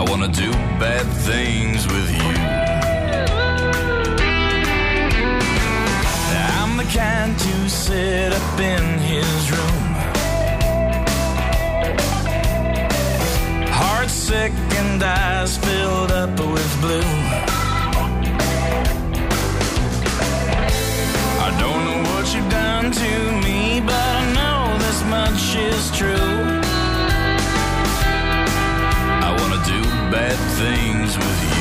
I wanna do bad things with you. I'm the kind to sit up in his room. Heart sick and eyes filled up with blue. I don't know what you've done to me, but I know this much is true. Bad things with you.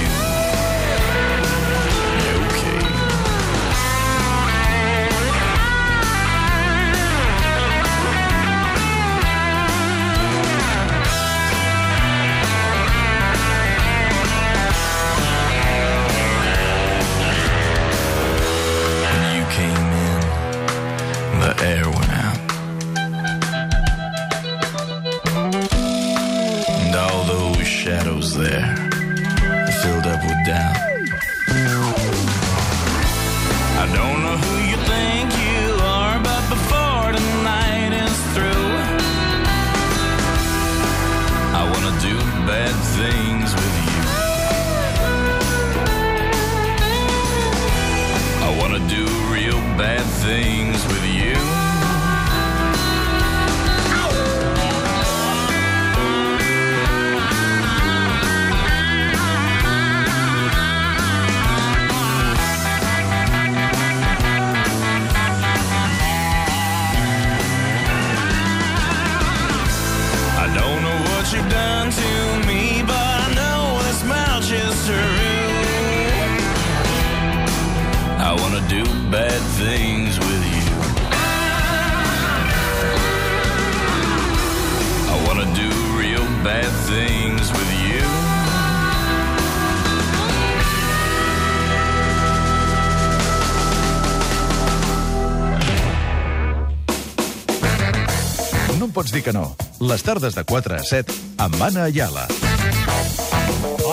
Em pots dir que no. Les tardes de 4 a 7 amb Anna Ayala.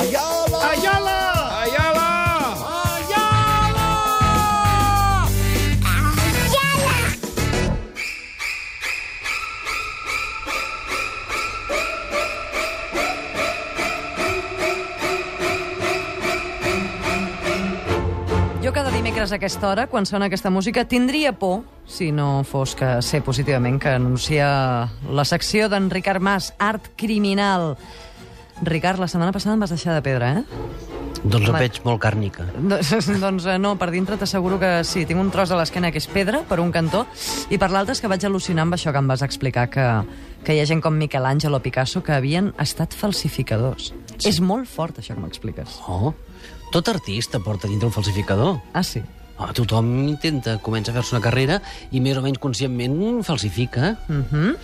Ayala! Dimecres a aquesta hora, quan sona aquesta música, tindria por, si no fos que sé positivament que anuncia la secció d'en Ricard Mas, Art Criminal. Ricard, la setmana passada em vas deixar de pedra, eh? Doncs ho veig molt càrnica. Doncs, doncs eh, no, per dintre t'asseguro que sí. Tinc un tros de l'esquena que és pedra, per un cantó, i per l'altre és que vaig al·lucinar amb això que em vas explicar, que, que hi ha gent com Miquel Àngel o Picasso que havien estat falsificadors. Sí. És molt fort, això que m'expliques. Oh, tot artista porta dintre un falsificador. Ah, sí? Oh, tothom intenta, comença a fer-se una carrera i més o menys conscientment falsifica. Uh -huh.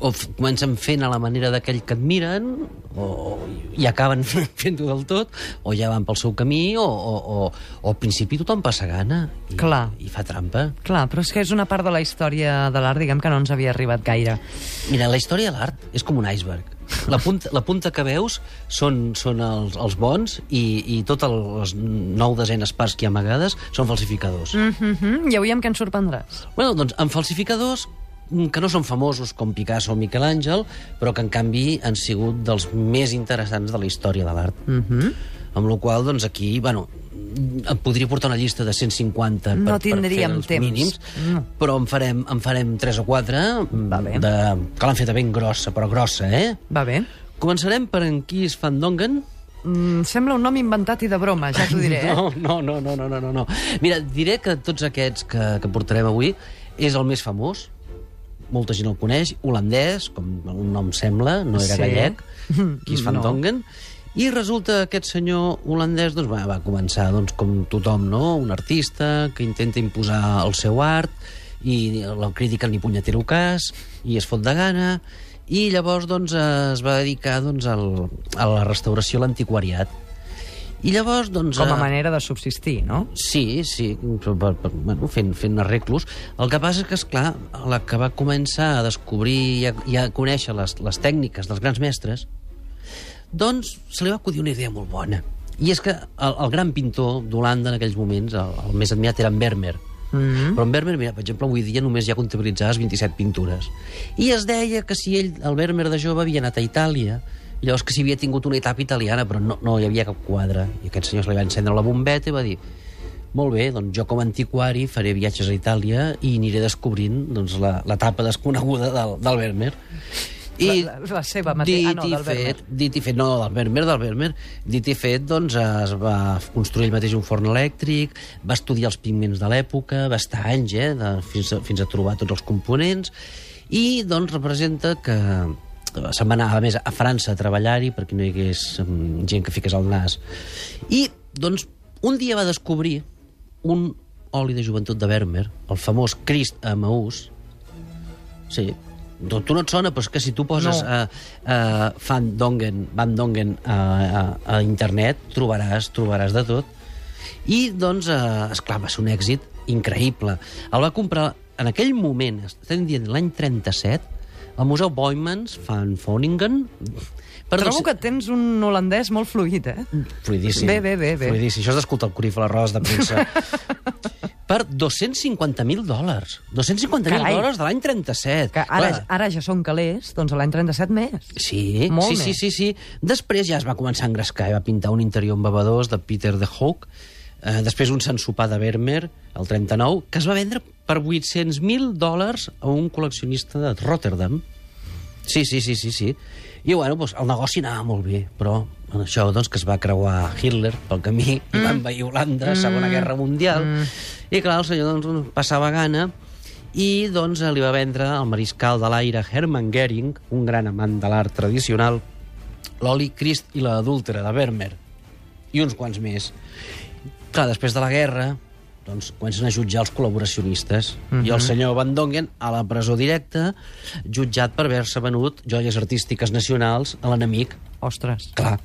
O comencen fent a la manera d'aquell que admiren, o, i acaben fent-ho del tot, o ja van pel seu camí, o, o, o, o al principi tothom passa gana i, Clar. i fa trampa. Clar, però és que és una part de la història de l'art, diguem, que no ens havia arribat gaire. Mira, la història de l'art és com un iceberg. La punta, la punta que veus són, són els, els bons i, i totes les nou desenes parts que hi ha amagades són falsificadors. Mm. Mm -hmm. I avui amb què ens sorprendràs? Bueno, doncs amb falsificadors mm, que no són famosos com Picasso o Miquel Àngel, però que en canvi han sigut dels més interessants de la història de l'art. Mm -hmm. Amb la qual cosa, doncs aquí, bueno, et podria portar una llista de 150 No per, per tindríem fer els temps. mínims, No. però en farem, en farem 3 o 4 Va bé. de, que l'han feta ben grossa, però grossa, eh? Va bé. Començarem per en Kees van Dongen. Mm, sembla un nom inventat i de broma, ja t'ho diré, eh? No, no, no, no, no, no, no. Mira, diré que tots aquests que, que portarem avui és el més famós, molta gent el coneix, holandès, com el nom sembla, no era Sí. gallec, Kees van No. I resulta que aquest senyor holandès doncs, va, va començar doncs, com tothom, no? un artista que intenta imposar el seu art i la crítica ni punyetero cas i es fot de gana i llavors doncs, es va dedicar doncs, al, a la restauració a l'antiquariat. I llavors, doncs... Com a eh, manera de subsistir, no? Sí, sí, per, per, bueno, fent, fent arreglos. El que passa és que, és clar, la que va començar a descobrir i a, i a conèixer les, les tècniques dels grans mestres, Doncs se li va acudir una idea molt bona. I és que el, el gran pintor d'Holanda en aquells moments, el, el més admirat, era en Vermeer. Mm -hmm. Però en Vermeer, mira, per exemple, avui dia només hi ha comptabilitzades 27 pintures. I es deia que si ell, el Vermeer de jove, havia anat a Itàlia, i llavors que si havia tingut una etapa italiana, però no, no hi havia cap quadre. I aquest senyor se li va encendre la bombeta i va dir molt bé, doncs jo com a antiquari faré viatges a Itàlia i aniré descobrint doncs, l'etapa desconeguda del, del Vermeer. La- la- la seva mateixa- dit ah, no, i del fet, dit i fet, no, del Vermeer, del Vermeer, dit i fet, doncs es va construir ell mateix un forn elèctric, va estudiar els pigments de l'època, va estar anys, eh, de, fins, a, fins a trobar tots els components, i doncs representa que se'n va anar, a més, a França a treballar-hi perquè no hi hagués mm, gent que fiqués el nas. I, doncs, un dia va descobrir un oli de joventut de Vermeer, el famós Crist a Maús, Sí. Tu, tu no et sona, però és que si tu poses No. uh, uh, Van Dongen, Van Dongen a, a, a internet, trobaràs, trobaràs de tot. I, doncs, uh, esclar, va ser un èxit increïble. El va comprar en aquell moment, estem dient l'any 37, al Museu Boymans, Van Foningen... Per Trobo que tens un holandès molt fluid, eh? Fluidíssim. Bé, bé, bé, bé. Fluidíssim. Això és d'escoltar el Curif a les rodes de premsa. per 250.000 dòlars. 250.000 Carai. dòlars de l'any 37. Que ara, Clar. ara ja són calés, doncs l'any 37 més. Sí, Molt sí, sí, més. sí, sí. Després ja es va començar a engrescar i va pintar un interior amb bebedors de Peter de Hoog, eh, després un Sant Sopar de Vermeer, el 39, que es va vendre per 800.000 dòlars a un col·leccionista de Rotterdam. Sí, sí, sí, sí, sí. I, bueno, doncs, el negoci anava molt bé, però en això, doncs, que es va creuar Hitler pel camí mm. i va envair Holanda, Segona Guerra Mundial, mm. i, clar, el senyor, doncs, passava gana, i, doncs, li va vendre al mariscal de l'aire Hermann Goering, un gran amant de l'art tradicional, l'oli Crist i l'adúltera de Vermeer, i uns quants més. Clar, després de la guerra, doncs, comencen a jutjar els col·laboracionistes. Mm -hmm. I el senyor Van Dongen, a la presó directa, jutjat per haver-se venut joies artístiques nacionals a l'enemic. Ostres. Clar.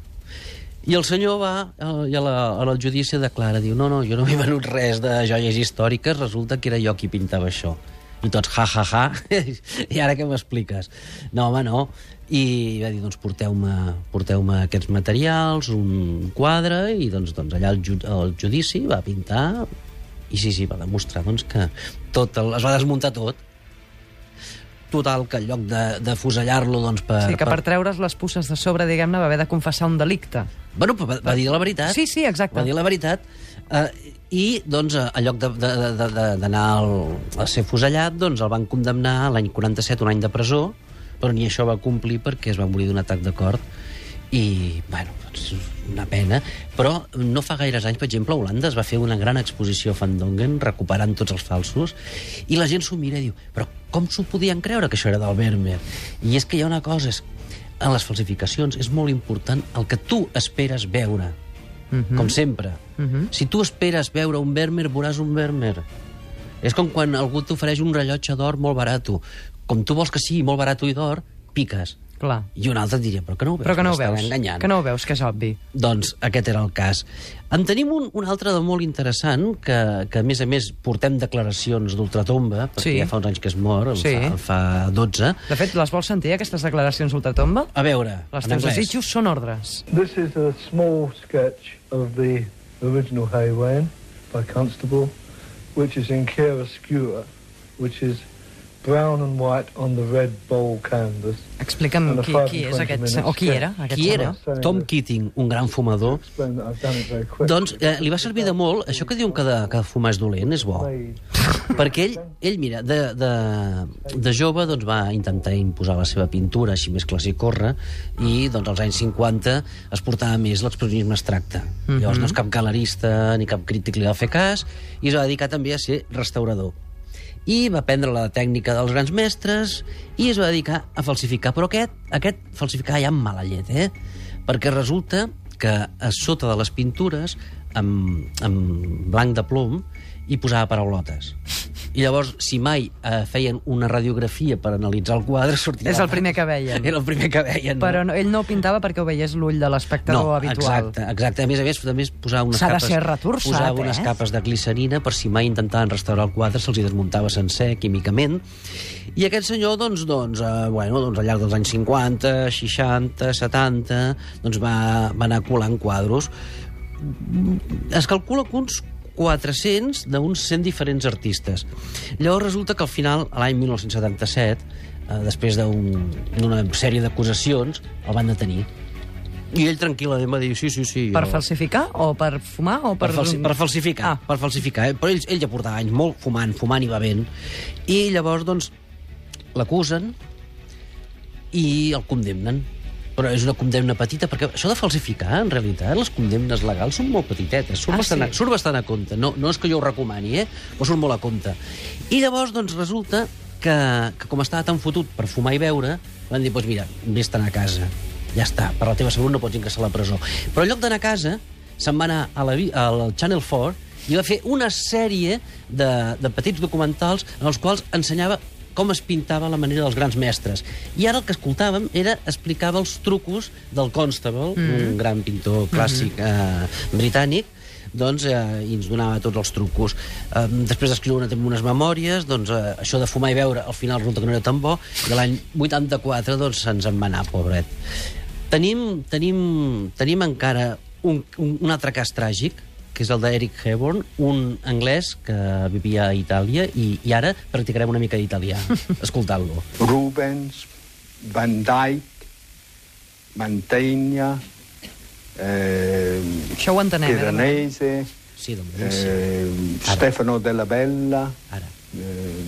I el senyor va, eh, i a la, a la judici declara, diu, no, no, jo no m'he venut res de joies històriques, resulta que era jo qui pintava això. I tots, ja, ja, ja, i ara què m'expliques? No, home, no. I va dir, doncs porteu-me porteu aquests materials, un quadre, i doncs, doncs allà el, ju el judici va pintar, i sí, sí, va demostrar doncs, que tot el, es va desmuntar tot. Total, que en lloc de, de fusellar-lo doncs, per, Sí, que per treure's les puces de sobre, diguem-ne, va haver de confessar un delicte. Bueno, va, va dir la veritat. Sí, sí, exacte. Va dir la veritat. Eh, I, doncs, eh, en lloc d'anar al- a ser fusellat, doncs el van condemnar l'any 47 un any de presó, però ni això va complir perquè es va morir d'un atac de cor i, bueno, doncs, una pena. Però no fa gaires anys, per exemple, a Holanda es va fer una gran exposició a Van Dongen, recuperant tots els falsos, i la gent s'ho mira i diu, però com s'ho podien creure que això era del Vermeer? I és que hi ha una cosa, és, en les falsificacions és molt important el que tu esperes veure, mm -hmm. com sempre. Mm -hmm. Si tu esperes veure un Vermeer, veuràs un Vermeer. És com quan algú t'ofereix un rellotge d'or molt barat. Com tu vols que sigui molt barat i d'or, piques. Clar. I un altre et diria, però que no ho veus? Però que no ho veus. enganyant. Que no ho veus, que és obvi. Doncs aquest era el cas. En tenim un, un altre de molt interessant, que, que a més a més portem declaracions d'ultratomba, perquè Sí. ja fa uns anys que es mor, en Sí. fa, fa 12. De fet, les vols sentir, aquestes declaracions ultratomba? A veure, en teus anglès. desitjos són ordres. This is a small sketch of the original Haywain by Constable, which is in chiaroscuro, which is brown and white on the red bowl canvas. Explica'm qui, qui és aquest... O qui era, aquest Qui era? senyor? Tom Keating, un gran fumador. Doncs eh, li va servir de molt, això que diuen que de, que fumar és dolent, és bo. Perquè ell, ell mira, de, de, de jove doncs, va intentar imposar la seva pintura, així més classe i corre, i doncs, als anys 50 es portava més l'expressionisme abstracte. Mm -hmm. Llavors no és cap galerista ni cap crític li va fer cas, i es va dedicar també a ser restaurador. I va aprendre la tècnica dels grans mestres i es va dedicar a falsificar. Però aquest, aquest falsificar ja amb mala llet, eh? Perquè resulta que a sota de les pintures, amb, amb blanc de plom, hi posava paraulotes. I llavors, si mai eh, feien una radiografia per analitzar el quadre, sortia... És el primer que veien. Era el primer que veien. Però no, ell no pintava perquè ho veiés l'ull de l'espectador no, habitual. Exacte, exacte. A més a més, també es posava unes capes... ser retorçat, posava unes eh? capes de glicerina per si mai intentaven restaurar el quadre se'ls desmuntava sencer químicament. I aquest senyor, doncs, doncs, eh, bueno, doncs al llarg dels anys 50, 60, 70, doncs va, va anar colant quadros. Es calcula que uns 400 d'uns 100 diferents artistes. Llavors resulta que al final, a l'any 1977, eh, després d'un- d'una sèrie d'acusacions, el van detenir. I ell tranquil·lament va dir, sí, sí, sí. Per jo- falsificar o per fumar o per... per, falsi per falsificar, ah. per falsificar. Eh? Però ell, ell ja portava anys molt fumant, fumant i bevent. I llavors, doncs, l'acusen i el condemnen. Però és una condemna petita, perquè això de falsificar, en realitat, les condemnes legals són molt petitetes, surt, Ah, bastant, sí? a, surt bastant a compte. No, no és que jo ho recomani, eh? però surt molt a compte. I llavors, doncs, resulta que, que com estava tan fotut per fumar i beure, van dir, doncs mira, vés-te'n a casa. Ja està, per la teva salut no pots ingressar a la presó. Però en lloc d'anar a casa, se'n va anar a la, al Channel 4 i va fer una sèrie de, de petits documentals en els quals ensenyava com es pintava la manera dels grans mestres. I ara el que escoltàvem era explicava els trucos del Constable, mm. un gran pintor clàssic eh, britànic, doncs, eh, i ens donava tots els trucos. Eh, després d'escriure una, unes memòries, doncs, eh, això de fumar i beure al final resulta que no era tan bo, i l'any 84 doncs, se'ns en va anar, pobret. Tenim, tenim, tenim encara un, un, un altre cas tràgic, que és el d'Eric Hebborn, un anglès que vivia a Itàlia i, i ara practicarem una mica d'italià, escoltant-lo. Rubens, Van Dyck, Mantegna, eh, Això ho entenem, eh? Piranesi, Sí, doncs, sí. eh, Ara. Stefano Della Bella, Ara. eh,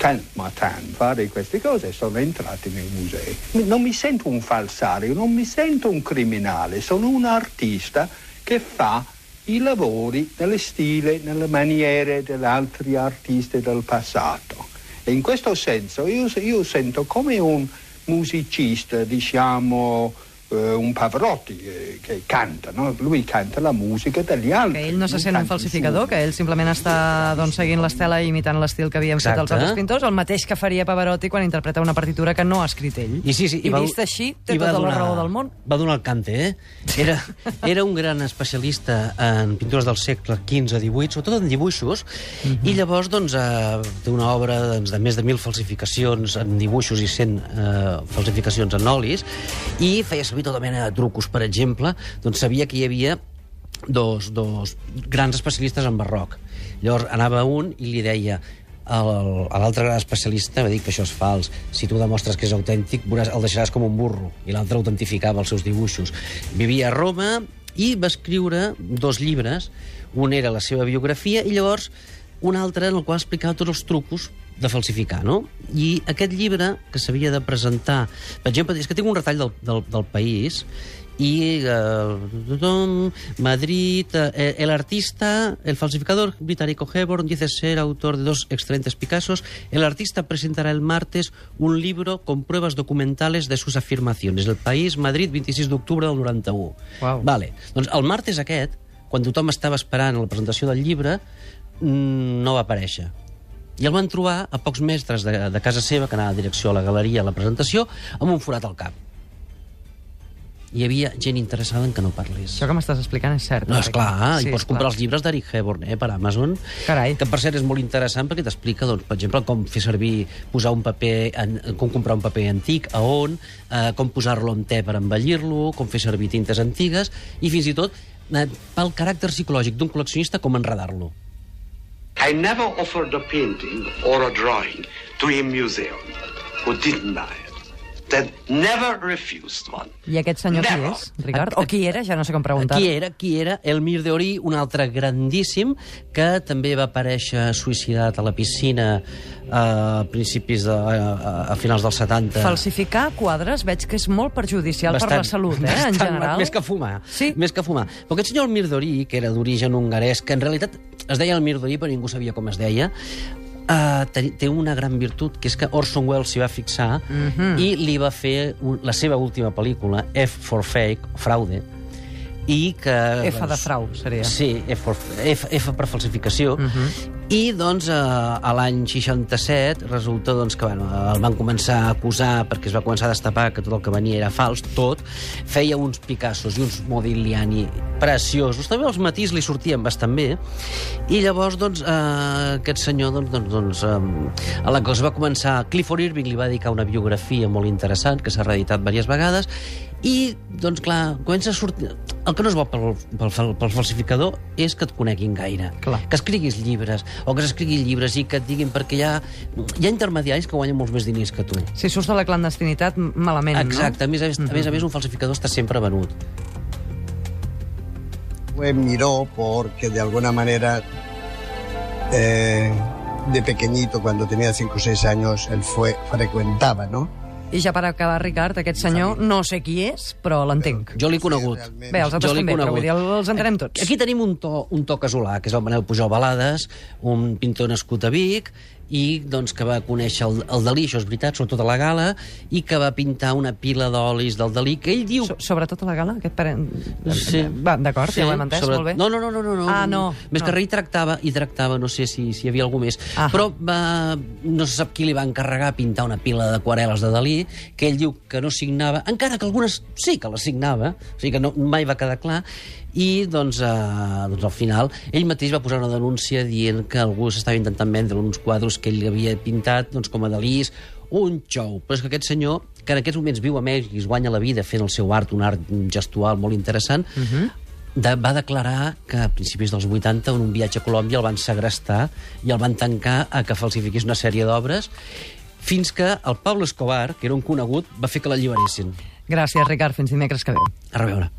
Tan Matan, fare queste cose sono entrati nei musei. Non mi sento un falsario, non mi sento un criminale, sono un artista che fa i lavori nel stile, nelle maniere degli altri artisti del passato. E in questo senso io, io sento come un musicista, diciamo, eh, un Pavarotti eh, che canta, no? lui canta la musica degli altri. Que ell no se sent un falsificador, que ell simplement està doncs, seguint l'estela i imitant l'estil que havien fet els Exacte. altres pintors, el mateix que faria Pavarotti quan interpreta una partitura que no ha escrit ell. I, sí, sí, I va- vist així, té i tota la donar- raó del món. Va donar el cante, eh? Era, era un gran especialista en pintures del segle XV-XVIII, sobretot en dibuixos, Mhm. i llavors doncs, eh, té una obra doncs, de més de mil falsificacions en dibuixos i 100 eh, falsificacions en olis, i feia servir tota mena de trucos. Per exemple, doncs sabia que hi havia dos, dos grans especialistes en barroc. Llavors anava un i li deia a l'altre gran especialista va dir que això és fals. Si tu demostres que és autèntic, veuràs, el deixaràs com un burro. I l'altre autentificava els seus dibuixos. Vivia a Roma i va escriure dos llibres. Un era la seva biografia i llavors un altre en el qual explicava tots els trucos de falsificar, no? I aquest llibre que s'havia de presentar... Per exemple, és que tinc un retall del, del, del país y eh, Madrid, eh, el artista, el falsificador británico Hebborn dice ser autor de dos excelentes Picassos. El artista presentará el martes un libro con pruebas documentales de sus afirmaciones. El País, Madrid, 26 d'octubre del 91. Uau. Vale. Doncs el martes aquest, quan tothom estava esperant la presentació del llibre, no va aparèixer. I el van trobar a pocs metres de, de casa seva, que anava a direcció a la galeria a la presentació, amb un forat al cap. Hi havia gent interessada en que no parlés. Això que m'estàs explicant és cert. No, és clar, Sí, i pots comprar clar. els llibres d'Eric Hebborn eh, per Amazon, Carai. que per cert és molt interessant perquè t'explica, doncs, per exemple, com fer servir, posar un paper, en, com comprar un paper antic, a on, eh, com posar-lo en te per embellir-lo, com fer servir tintes antigues, i fins i tot eh, pel caràcter psicològic d'un col·leccionista, com enredar-lo. I never offered a painting or a drawing to a museum who didn't buy it. That never refused one. I aquest senyor qui Never. és, Ricard? O qui era? Ja no sé com preguntar. Qui era? Qui era? Elmir de Orí, un altre grandíssim, que també va aparèixer suïcidat a la piscina a principis de, a, a finals dels 70. Falsificar quadres veig que és molt perjudicial per la salut, eh, en bastant, general. Més que fumar. Sí. Més que fumar. Però aquest senyor Elmir Dorí, que era d'origen hongarès, que en realitat es deia Elmir Dorí, però ningú sabia com es deia, Uh, té, una gran virtut, que és que Orson Welles s'hi va fixar Mhm. i li va fer un, la seva última pel·lícula, F for Fake, Fraude, i que... F de frau, seria. Sí, F, for, F, F per falsificació. Mhm. I, doncs, eh, a l'any 67 resulta doncs, que bueno, el van començar a acusar perquè es va començar a destapar que tot el que venia era fals, tot. Feia uns Picassos i uns Modigliani preciosos. També els matís li sortien bastant bé. I llavors, doncs, eh, aquest senyor, doncs, doncs, doncs eh, a la cosa va començar... Clifford Irving li va dedicar una biografia molt interessant que s'ha reeditat diverses vegades i, doncs, clar, comença a sortir... El que no és bo pel, pel, pel falsificador és que et coneguin gaire. Clar. Que escriguis llibres, o que s'escriguin llibres i que et diguin perquè hi ha, hi ha intermediaris que guanyen molts més diners que tu. Si surts de la clandestinitat, malament, Exacte, a no? més a més, a més, a més un falsificador està sempre venut. Fue miró porque de alguna manera eh, de pequeñito, cuando tenía 5 o 6 años, él fue, frecuentaba, ¿no? I ja per acabar, Ricard, aquest senyor, no sé qui és, però l'entenc. Jo l'he conegut. Bé, els altres Jo també, però conegut. vull dir, els entenem tots. Aquí tenim un to, un to casolà, que és el Manel Pujol Balades, un pintor nascut a Vic, i doncs, que va conèixer el, el Dalí, això és veritat, sobretot a la gala, i que va pintar una pila d'olis del Dalí, que ell diu... So, sobretot a la gala, aquest parent... Sí. Va, d'acord, ja ho hem entès, molt bé. No, no, no, no, no, no. Ah, no, Més no. que res hi tractava, hi tractava, no sé si, si hi havia algú més, Ah. però va, no se sap qui li va encarregar pintar una pila d'aquarel·les de Dalí, que ell diu que no signava, encara que algunes sí que les signava, o sigui que no, mai va quedar clar, i doncs, eh, doncs al final ell mateix va posar una denúncia dient que algú s'estava intentant vendre uns quadros que ell havia pintat doncs, com a Dalís, un xou. Però és que aquest senyor, que en aquests moments viu a Mèxic i es guanya la vida fent el seu art, un art gestual molt interessant, de, va declarar que a principis dels 80 en un viatge a Colòmbia el van segrestar i el van tancar a que falsifiqués una sèrie d'obres fins que el Pablo Escobar, que era un conegut, va fer que l'alliberessin. Gràcies, Ricard. Fins dimecres que ve. A reveure.